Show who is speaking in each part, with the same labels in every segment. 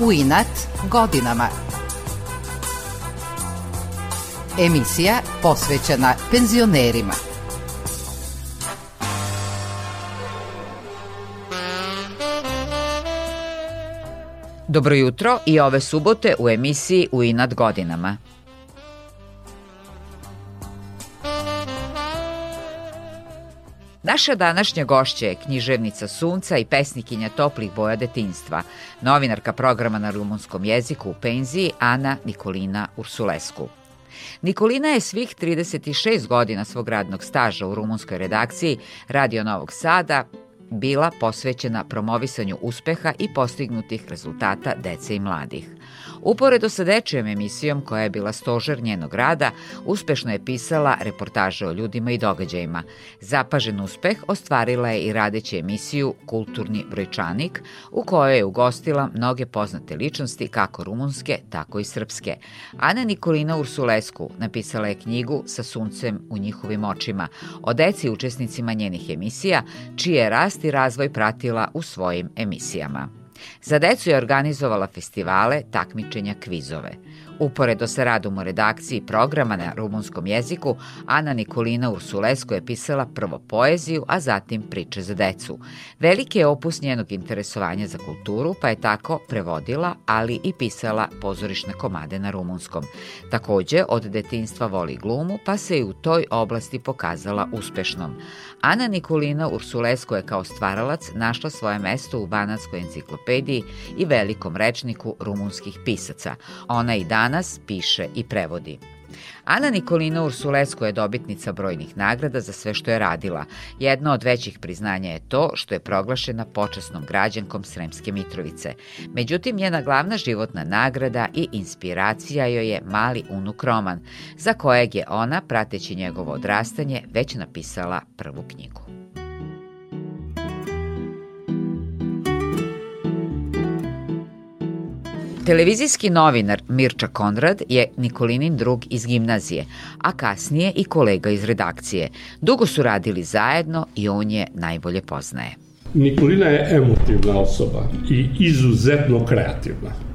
Speaker 1: u inat godinama. Emisija posvećena penzionerima.
Speaker 2: Dobro jutro i ove subote u emisiji U inat godinama. Naša današnja gošća je književnica Sunca i pesnikinja toplih boja detinstva, novinarka programa na rumunskom jeziku u penziji Ana Nikolina Ursulescu. Nikolina je svih 36 godina svog radnog staža u rumunskoj redakciji Radio Novog Sada bila posvećena promovisanju uspeha i postignutih rezultata dece i mladih. Uporedo sa dečijom emisijom koja je bila stožer njenog rada, uspešno je pisala reportaže o ljudima i događajima. Zapažen uspeh ostvarila je i radeći emisiju Kulturni brojčanik, u kojoj je ugostila mnoge poznate ličnosti kako rumunske, tako i srpske. Ana Nikolina Ursulesku napisala je knjigu Sa suncem u njihovim očima o deci učesnicima njenih emisija, čiji je rast i razvoj pratila u svojim emisijama. Za decu je organizovala festivale, takmičenja, kvizove. Uporedo sa radom u redakciji programa na rumunskom jeziku, Ana Nikolina Ursulesko je pisala prvo poeziju, a zatim priče za decu. Veliki je opus njenog interesovanja za kulturu, pa je tako prevodila, ali i pisala pozorišne komade na rumunskom. Takođe, od detinstva voli glumu, pa se i u toj oblasti pokazala uspešnom. Ana Nikolina Ursulesko je kao stvaralac našla svoje mesto u Banatskoj enciklopediji i velikom rečniku rumunskih pisaca. Ona i danas piše i prevodi. Ana Nikolina Ursulesko je dobitnica brojnih nagrada za sve što je radila. Jedno od većih priznanja je to što je proglašena počasnom građankom Sremske Mitrovice. Međutim, njena glavna životna nagrada i inspiracija joj je mali unuk Roman, za kojeg je ona, prateći njegovo odrastanje, već napisala prvu knjigu. Televizijski novinar Mirča Konrad je Nikolinin drug iz gimnazije, a kasnije i kolega iz redakcije. Dugo su radili zajedno i on je najbolje poznaje.
Speaker 3: Nikolina je emotivna osoba i izuzetno kreativna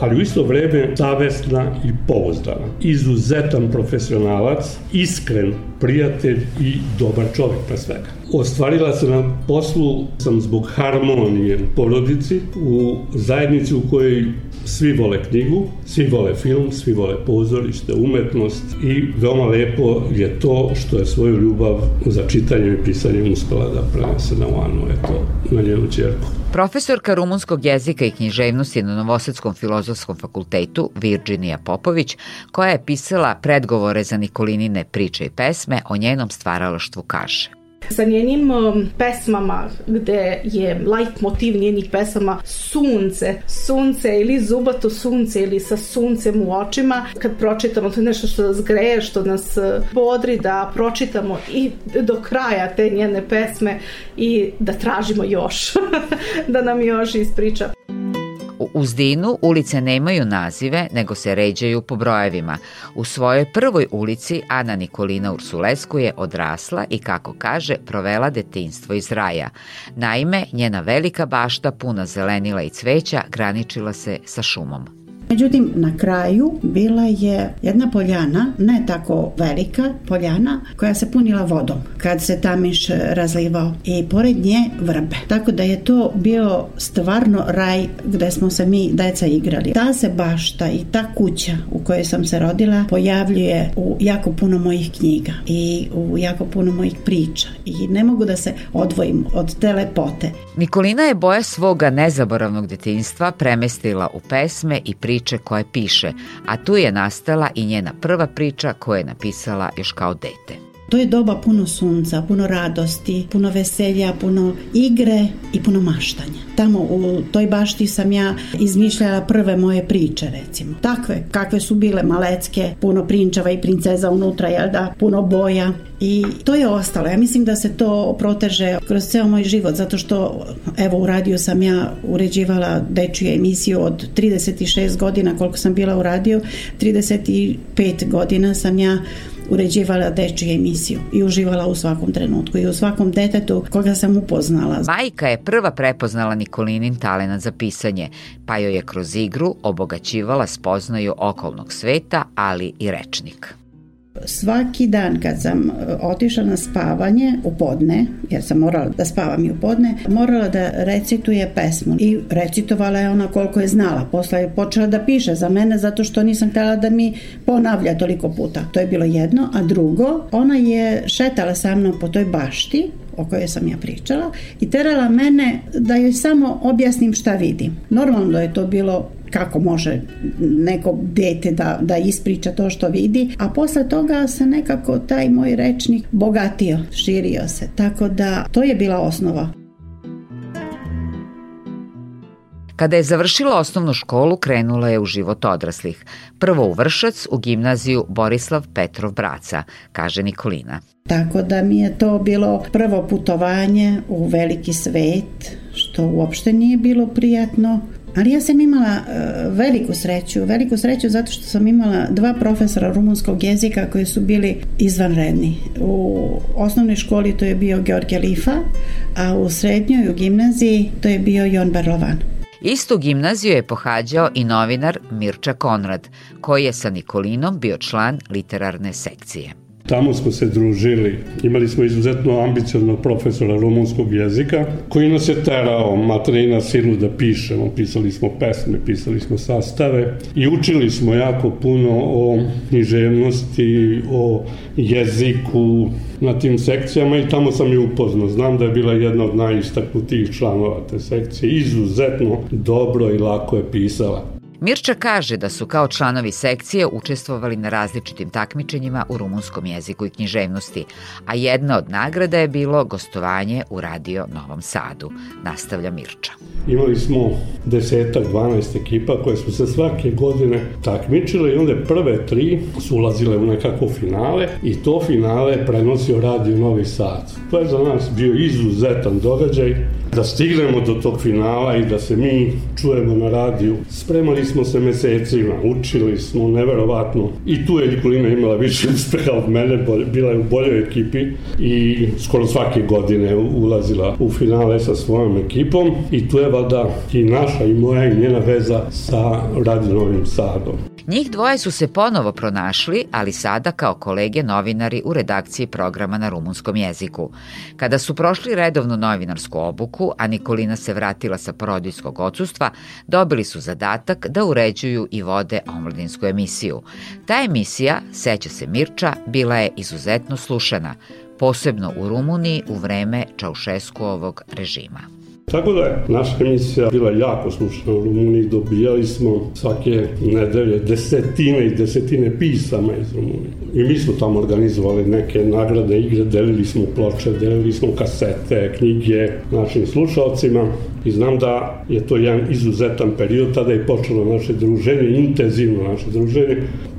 Speaker 3: ali u isto vreme savesna i pouzdana. Izuzetan profesionalac, iskren prijatelj i dobar čovjek pre svega. Ostvarila se na poslu sam zbog harmonije u porodici, u zajednici u kojoj svi vole knjigu, svi vole film, svi vole pozorište, umetnost i veoma lepo je to što je svoju ljubav za čitanjem i pisanjem uspela da prenese na Anu, eto, na njenu čerku.
Speaker 2: Profesorka rumunskog jezika i književnosti na Novosadskom filozofskom fakultetu Virginija Popović, koja je pisala predgovore za Nikolinine priče i pesme, o njenom stvaralaštvu kaže.
Speaker 4: Sa njenim um, pesmama gde je light motiv njenih pesama sunce, sunce ili zubato sunce ili sa suncem u očima. Kad pročitamo to je nešto što nas greje, što nas uh, bodri da pročitamo i do kraja te njene pesme i da tražimo još, da nam još ispriča.
Speaker 2: U Uzdinu ulice nemaju nazive, nego se ređaju po brojevima. U svojoj prvoj ulici Ana Nikolina Ursulesku je odrasla i, kako kaže, provela detinstvo iz raja. Naime, njena velika bašta puna zelenila i cveća graničila se sa šumom.
Speaker 5: Međutim, na kraju bila je jedna poljana, ne tako velika poljana, koja se punila vodom kad se tamiš razlivao i pored nje vrbe. Tako da je to bio stvarno raj gde smo se mi deca igrali. Ta se bašta i ta kuća u kojoj sam se rodila pojavljuje u jako puno mojih knjiga i u jako puno mojih priča i ne mogu da se odvojim od te lepote.
Speaker 2: Nikolina je boja svoga nezaboravnog detinstva premestila u pesme i priče priče koje piše, a tu je nastala i njena prva priča koju je napisala još kao dete.
Speaker 5: To je doba puno sunca, puno radosti, puno veselja, puno igre i puno maštanja. Tamo u toj bašti sam ja izmišljala prve moje priče, recimo. Takve, kakve su bile malecke, puno prinčeva i princeza unutra, jel da, puno boja. I to je ostalo. Ja mislim da se to proteže kroz ceo moj život, zato što, evo, u radiju sam ja uređivala dečju emisiju od 36 godina koliko sam bila u radiju, 35 godina sam ja uređivala dečju emisiju i uživala u svakom trenutku i u svakom detetu koga sam upoznala.
Speaker 2: Majka je prva prepoznala Nikolinin talenat za pisanje, pa joj je kroz igru obogaćivala spoznaju okolnog sveta, ali i rečnik.
Speaker 5: Svaki dan kad sam e, otišla na spavanje u podne, jer sam morala da spavam i u podne, morala da recituje pesmu i recitovala je ona koliko je znala. Posle je počela da piše za mene zato što nisam htela da mi ponavlja toliko puta. To je bilo jedno, a drugo, ona je šetala sa mnom po toj bašti o kojoj sam ja pričala i terala mene da joj samo objasnim šta vidim. Normalno da je to bilo kako može neko dete da, da ispriča to što vidi, a posle toga se nekako taj moj rečnik bogatio, širio se. Tako da to je bila osnova.
Speaker 2: Kada je završila osnovnu školu, krenula je u život odraslih. Prvo u Vršac, u gimnaziju Borislav Petrov Braca, kaže Nikolina.
Speaker 5: Tako da mi je to bilo prvo putovanje u veliki svet, što uopšte nije bilo prijatno. Ali ja sam imala uh, veliku sreću, veliku sreću zato što sam imala dva profesora rumunskog jezika koji su bili izvanredni. U osnovnoj školi to je bio Georgije Lifa, a u srednjoj, u gimnaziji, to je bio Jon Berlovan.
Speaker 2: Istu gimnaziju je pohađao i novinar Mirča Konrad, koji je sa Nikolinom bio član literarne sekcije.
Speaker 3: Tamo smo se družili. Imali smo izuzetno ambicioznog profesora rumunskog jezika koji nas je terao materi na silu da pišemo. Pisali smo pesme, pisali smo sastave i učili smo jako puno o književnosti, o jeziku na tim sekcijama i tamo sam je upoznao. Znam da je bila jedna od najistaknutijih članova te sekcije. Izuzetno dobro i lako je pisala.
Speaker 2: Mirča kaže da su kao članovi sekcije učestvovali na različitim takmičenjima u rumunskom jeziku i književnosti, a jedna od nagrada je bilo gostovanje u Radio Novom Sadu, nastavlja Mirča.
Speaker 3: Imali smo desetak, 12 ekipa koje su se svake godine takmičile i onda prve tri su ulazile u nekako finale i to finale prenosio Radio Novi Sad. To je za nas bio izuzetan događaj da stignemo do tog finala i da se mi čujemo na radiju. Spremali smo se mesecima, učili smo neverovatno i tu je Nikolina imala više uspeha od mene, bila je u boljoj ekipi i skoro svake godine ulazila u finale sa svojom ekipom i tu je valjda i naša i moja i njena veza sa Radio Novim Sadom.
Speaker 2: Njih dvoje su se ponovo pronašli, ali sada kao kolege novinari u redakciji programa na rumunskom jeziku. Kada su prošli redovnu novinarsku obuku, a Nikolina se vratila sa porodijskog odsustva, dobili su zadatak da uređuju i vode omladinsku emisiju. Ta emisija, seća se Mirča, bila je izuzetno slušana, posebno u Rumuniji u vreme Čaušeskuovog režima.
Speaker 3: Tako da je. Naša emisija bila jako slušana u Rumuniji, dobijali smo svake nedelje desetine i desetine pisama iz Rumunije. I mi smo tamo organizovali neke nagrade, igre, delili smo ploče, delili smo kasete, knjige našim slušalcima i znam da je to jedan izuzetan period, tada je počelo naše druženje, intenzivno naše druženje,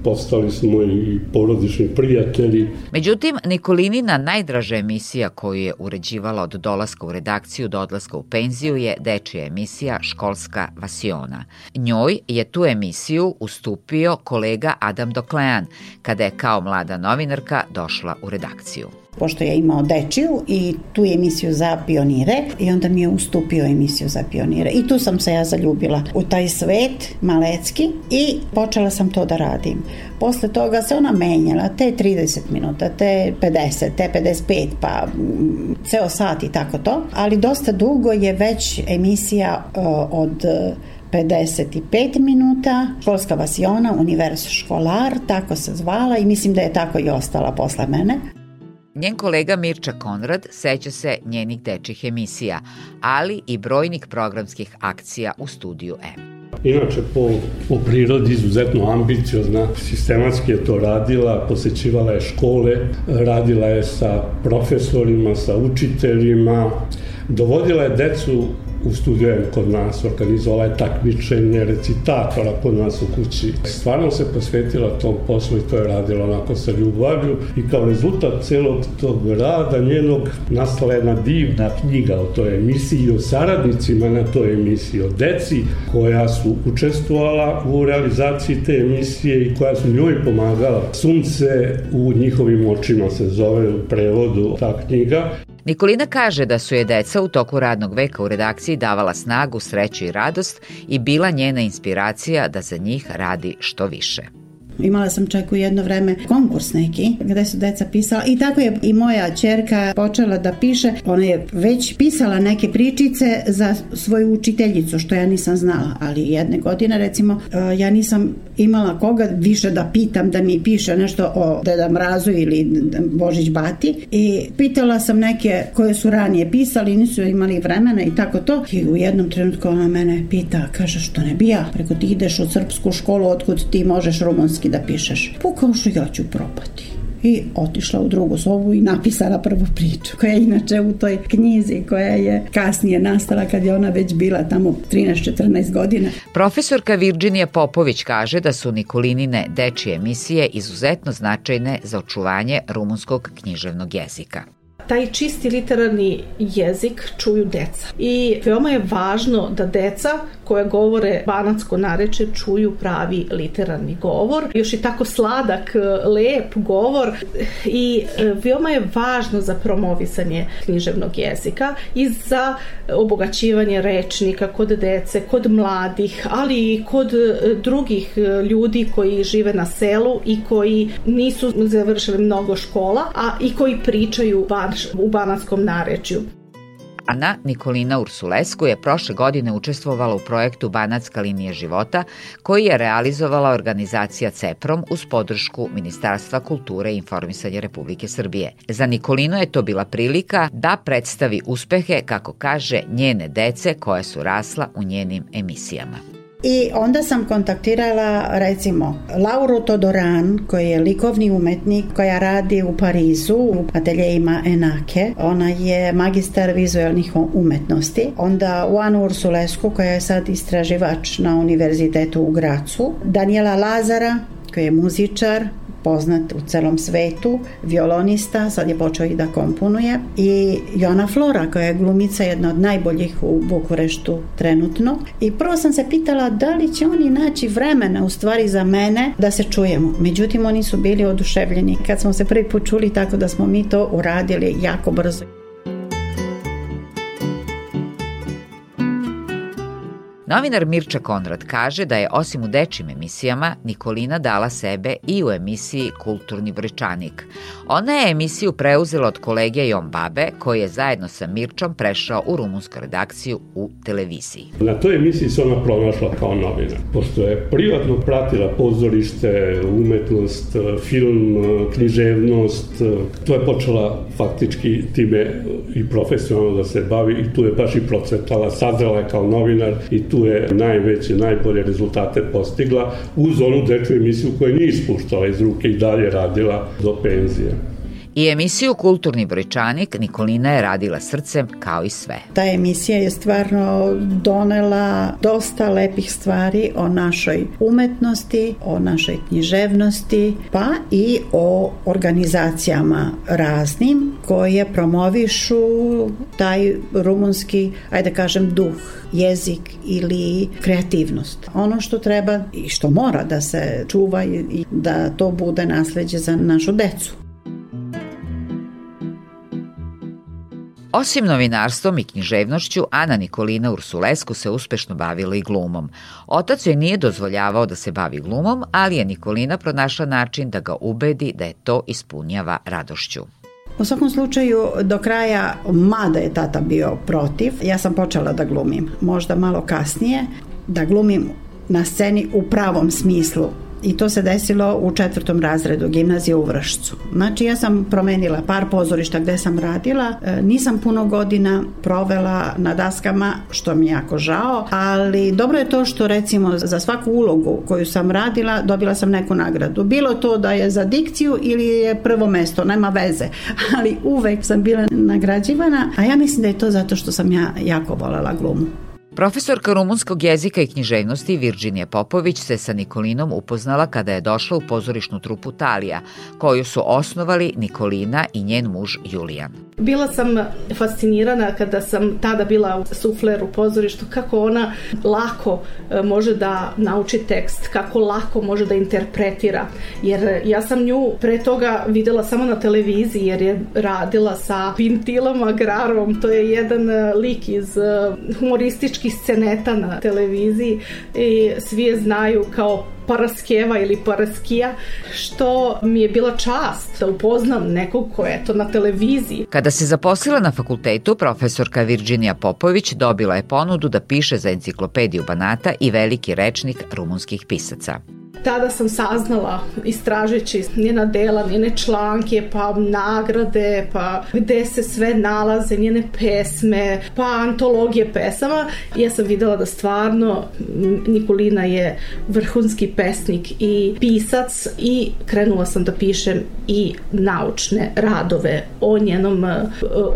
Speaker 3: postali smo i porodični prijatelji.
Speaker 2: Međutim, Nikolinina najdraža emisija koju je uređivala od dolaska u redakciju do odlaska u penziju je dečija emisija Školska vasiona. Njoj je tu emisiju ustupio kolega Adam Doklean, kada je kao mlada novinarka došla u redakciju
Speaker 5: pošto je imao dečiju i tu emisiju za pionire i onda mi je ustupio emisiju za pionire i tu sam se ja zaljubila u taj svet malecki i počela sam to da radim. Posle toga se ona menjala, te 30 minuta, te 50, te 55, pa mm, ceo sat i tako to, ali dosta dugo je već emisija uh, od 55 minuta, školska vasiona, univers školar, tako se zvala i mislim da je tako i ostala posle mene.
Speaker 2: Njen kolega Mirča Konrad seća se njenih dečih emisija, ali i brojnih programskih akcija u studiju M.
Speaker 3: Inače, po, po prirodi izuzetno ambiciozna, sistematski je to radila, posećivala je škole, radila je sa profesorima, sa učiteljima, Dovodila je decu u studiju kod nas, organizovala je takmičenje recitatora kod nas u kući. Stvarno se posvetila tom poslu i to je radila onako sa ljubavlju i kao rezultat celog tog rada njenog nastala jedna divna knjiga o toj emisiji i o saradnicima na toj emisiji, o deci koja su učestvovala u realizaciji te emisije i koja su njoj pomagala. Sunce u njihovim očima se zove u prevodu ta knjiga
Speaker 2: Nikolina kaže da su je deca u toku radnog veka u redakciji davala snagu, sreću i radost i bila njena inspiracija da za njih radi što više.
Speaker 5: Imala sam čak u jedno vreme konkurs neki gde su deca pisala. I tako je i moja čerka počela da piše. Ona je već pisala neke pričice za svoju učiteljicu što ja nisam znala, ali jedne godine recimo e, ja nisam imala koga više da pitam da mi piše nešto o Deda Mrazu ili Božić Bati. I pitala sam neke koje su ranije pisali, nisu imali vremena i tako to. I u jednom trenutku ona mene pita, kaže što ne bi ja, preko ti ideš u srpsku školu, otkud ti možeš rumunski da pišeš. Pukao što ja ću propati i otišla u drugu sobu i napisala prvu priču koja je inače u toj knjizi koja je kasnije nastala kad je ona već bila tamo 13-14 godina.
Speaker 2: Profesorka Virginija Popović kaže da su Nikolinine dečije emisije izuzetno značajne za očuvanje rumunskog književnog jezika
Speaker 4: taj čisti literarni jezik čuju deca. I veoma je važno da deca koja govore banatsko nareče čuju pravi literarni govor. Još i tako sladak, lep govor i e, veoma je važno za promovisanje književnog jezika i za obogaćivanje rečnika kod dece, kod mladih, ali i kod e, drugih e, ljudi koji žive na selu i koji nisu završili mnogo škola, a i koji pričaju van u banatskom narečju.
Speaker 2: Ana Nikolina Ursulesku je prošle godine učestvovala u projektu Banatska linija života koji je realizovala organizacija CEPROM uz podršku Ministarstva kulture i informisanja Republike Srbije. Za Nikolinu je to bila prilika da predstavi uspehe, kako kaže, njene dece koja su rasla u njenim emisijama.
Speaker 5: I onda sam kontaktirala recimo Lauru Todoran koji je likovni umetnik koja radi u Parizu u ateljejima Enake. Ona je magistar vizualnih umetnosti. Onda Juanu Ursulesku koja je sad istraživač na univerzitetu u Gracu. Daniela Lazara koji je muzičar, poznat u celom svetu, violonista, sad je počeo i da komponuje, i Jona Flora, koja je glumica, jedna od najboljih u Bukureštu trenutno. I prvo sam se pitala da li će oni naći vremena u stvari za mene da se čujemo. Međutim, oni su bili oduševljeni kad smo se prvi put čuli, tako da smo mi to uradili jako brzo.
Speaker 2: Novinar Mirča Konrad kaže da je osim u dečim emisijama Nikolina dala sebe i u emisiji Kulturni brojčanik. Ona je emisiju preuzela od kolege Jon Babe, koji je zajedno sa Mirčom prešao u rumunsku redakciju u televiziji.
Speaker 3: Na toj emisiji se ona pronašla kao novinar, pošto je privatno pratila pozorište, umetnost, film, književnost. To je počela faktički time i profesionalno da se bavi i tu je baš i procvetala, sazrela je kao novinar i tu tu je najveće, najbolje rezultate postigla uz onu dečju emisiju koju nije ispuštala iz ruke i dalje radila do penzije.
Speaker 2: I emisiju Kulturni brojčanik Nikolina je radila srcem kao i sve.
Speaker 5: Ta emisija je stvarno donela dosta lepih stvari o našoj umetnosti, o našoj književnosti, pa i o organizacijama raznim koje promovišu taj rumunski, ajde da kažem, duh, jezik ili kreativnost. Ono što treba i što mora da se čuva i da to bude nasleđe za našu decu.
Speaker 2: Osim novinarstvom i književnošću, Ana Nikolina Ursulesku se uspešno bavila i glumom. Otac joj nije dozvoljavao da se bavi glumom, ali je Nikolina pronašla način da ga ubedi da je to ispunjava radošću.
Speaker 5: U svakom slučaju, do kraja, mada je tata bio protiv, ja sam počela da glumim. Možda malo kasnije, da glumim na sceni u pravom smislu i to se desilo u četvrtom razredu gimnazije u Vršcu. Znači ja sam promenila par pozorišta gde sam radila, e, nisam puno godina provela na daskama, što mi je jako žao, ali dobro je to što recimo za svaku ulogu koju sam radila dobila sam neku nagradu. Bilo to da je za dikciju ili je prvo mesto, nema veze, ali uvek sam bila nagrađivana, a ja mislim da je to zato što sam ja jako volela glumu.
Speaker 2: Profesorka rumunskog jezika i književnosti Virginija Popović se sa Nikolinom upoznala kada je došla u pozorišnu trupu Talija, koju su osnovali Nikolina i njen muž Julijan.
Speaker 4: Bila sam fascinirana kada sam tada bila sufler u pozorištu, kako ona lako e, može da nauči tekst, kako lako može da interpretira. Jer ja sam nju pre toga videla samo na televiziji, jer je radila sa Pintilom Agrarom, to je jedan e, lik iz e, humoristički nekih sceneta na televiziji i svi je znaju kao Paraskeva ili Paraskija, što mi je bila čast da upoznam nekog ko je to na televiziji.
Speaker 2: Kada se zaposlila na fakultetu, profesorka Virginija Popović dobila je ponudu da piše za enciklopediju Banata i veliki rečnik rumunskih pisaca
Speaker 4: tada sam saznala istražeći njena dela, njene članke, pa nagrade, pa gde se sve nalaze, njene pesme, pa antologije pesama. Ja sam videla da stvarno Nikolina je vrhunski pesnik i pisac i krenula sam da pišem i naučne radove o njenom e,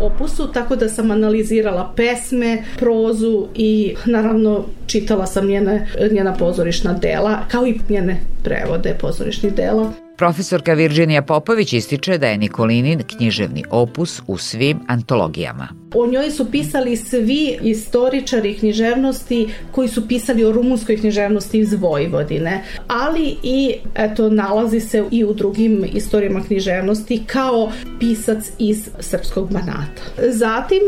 Speaker 4: opusu, tako da sam analizirala pesme, prozu i naravno čitala sam njene, njena pozorišna dela, kao i njene prevode pozorišnih dela.
Speaker 2: Profesorka Virginija Popović ističe da je Nikolinin književni opus u svim antologijama.
Speaker 4: O njoj su pisali svi istoričari književnosti koji su pisali o rumunskoj književnosti iz Vojvodine, ali i eto nalazi se i u drugim istorijama književnosti kao pisac iz srpskog banata. Zatim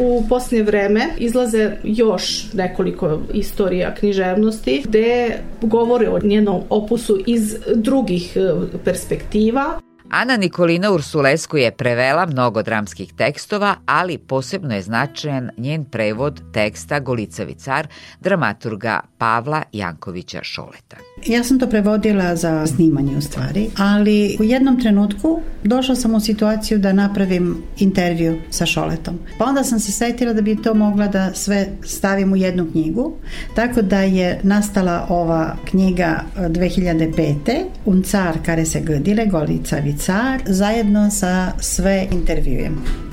Speaker 4: u posljednje vreme izlaze još nekoliko istorija književnosti gde govore o njenom opusu iz drugih perspektiva.
Speaker 2: Ana Nikolina Ursulesku je prevela mnogo dramskih tekstova, ali posebno je značajan njen prevod teksta Golicavi car, dramaturga Pavla Jankovića Šoleta.
Speaker 5: Ja sam to prevodila za snimanje u stvari, ali u jednom trenutku došla sam u situaciju da napravim intervju sa Šoletom. Pa onda sam se setila da bi to mogla da sve stavim u jednu knjigu, tako da je nastala ova knjiga 2005. Un car care se gâdile, Golicavi car, zajedno sa sve intervjujem.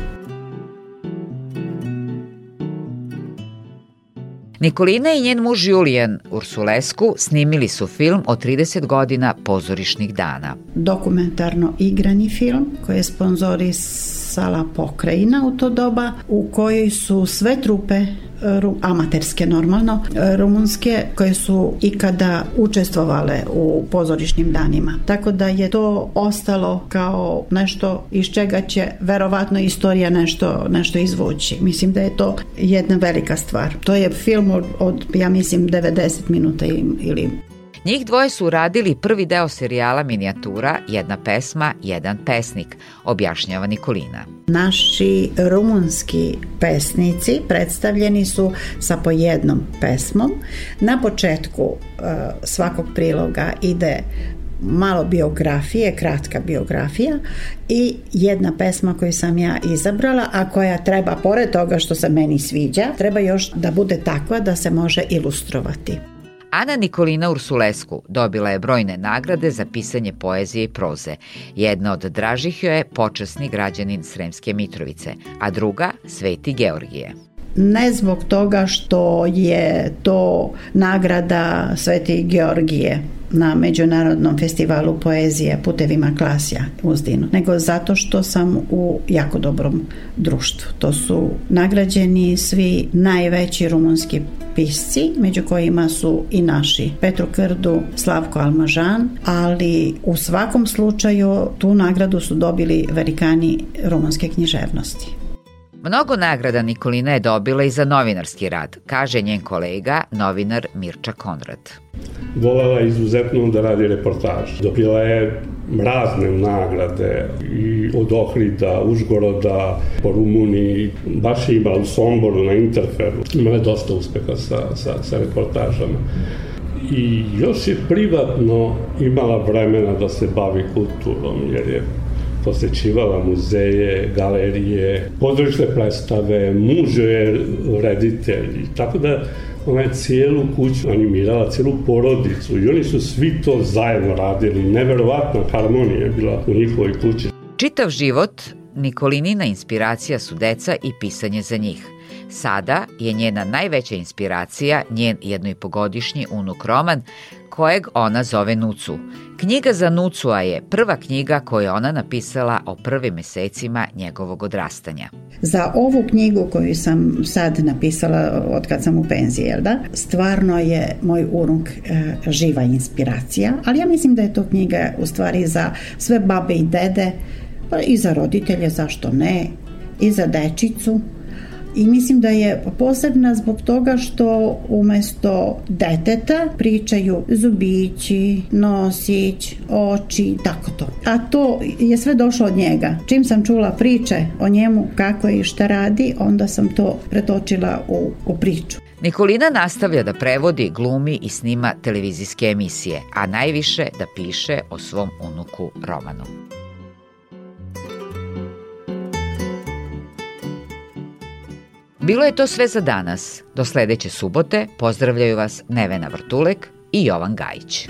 Speaker 2: Nikolina i njen muž Julijan Ursulesku snimili su film o 30 godina pozorišnih dana.
Speaker 5: Dokumentarno igrani film koji je sponzorisala pokrajina u to doba u kojoj su sve trupe amaterske normalno, rumunske koje su ikada učestvovale u pozorišnim danima. Tako da je to ostalo kao nešto iz čega će verovatno istorija nešto, nešto izvući. Mislim da je to jedna velika stvar. To je film od, od ja mislim 90 minuta ili
Speaker 2: Njih dvoje su uradili prvi deo serijala minijatura Jedna pesma, jedan pesnik, objašnjava Nikolina.
Speaker 5: Naši rumunski pesnici predstavljeni su sa po jednom pesmom. Na početku uh, svakog priloga ide malo biografije, kratka biografija i jedna pesma koju sam ja izabrala, a koja treba, pored toga što se meni sviđa, treba još da bude takva da se može ilustrovati.
Speaker 2: Ana Nikolina Ursulesku dobila je brojne nagrade za pisanje poezije i proze. Jedna od dražih joj je počasni građanin Sremske Mitrovice, a druga Sveti Georgije
Speaker 5: ne zbog toga što je to nagrada Sveti Georgije na Međunarodnom festivalu poezije Putevima Klasja Uzdinu, nego zato što sam u jako dobrom društvu. To su nagrađeni svi najveći rumunski pisci, među kojima su i naši Petro Krdu, Slavko Almažan, ali u svakom slučaju tu nagradu su dobili velikani rumunske književnosti.
Speaker 2: Mnogo nagrada Nikolina je dobila i za novinarski rad, kaže njen kolega, novinar Mirča Konrad.
Speaker 3: Volela izuzetno da radi reportaž. Dobila je razne nagrade i od Ohrida, Užgoroda, po Rumuniji, baš je imala u Somboru na Interferu. Imala je dosta uspeha sa, sa, sa reportažama i još je privatno imala vremena da se bavi kulturom, jer je posećivala muzeje, galerije, pozorišne predstave, muž je reditelj, tako da ona je cijelu kuću animirala, cijelu porodicu i oni su svi to zajedno radili. Neverovatna harmonija je bila u njihovoj kući.
Speaker 2: Čitav život Nikolinina inspiracija su deca i pisanje za njih. Sada je njena najveća inspiracija njen jednoipogodišnji unuk roman, kojeg ona zove Nucu. Knjiga za Nucua je prva knjiga koju je ona napisala o prvim mesecima njegovog odrastanja.
Speaker 5: Za ovu knjigu koju sam sad napisala od kad sam u penziji, da? Stvarno je moj unuk e, živa inspiracija, ali ja mislim da je to knjiga u stvari za sve babe i dede, pa i za roditelje, zašto ne, i za dečicu, i mislim da je posebna zbog toga što umesto deteta pričaju zubići, nosić, oči, tako to. A to je sve došlo od njega. Čim sam čula priče o njemu, kako je i šta radi, onda sam to pretočila u, u priču.
Speaker 2: Nikolina nastavlja da prevodi, glumi i snima televizijske emisije, a najviše da piše o svom unuku Romanu. Bilo je to sve za danas. Do sledeće subote pozdravljaju vas Nevena Vrtulek i Jovan Gajić.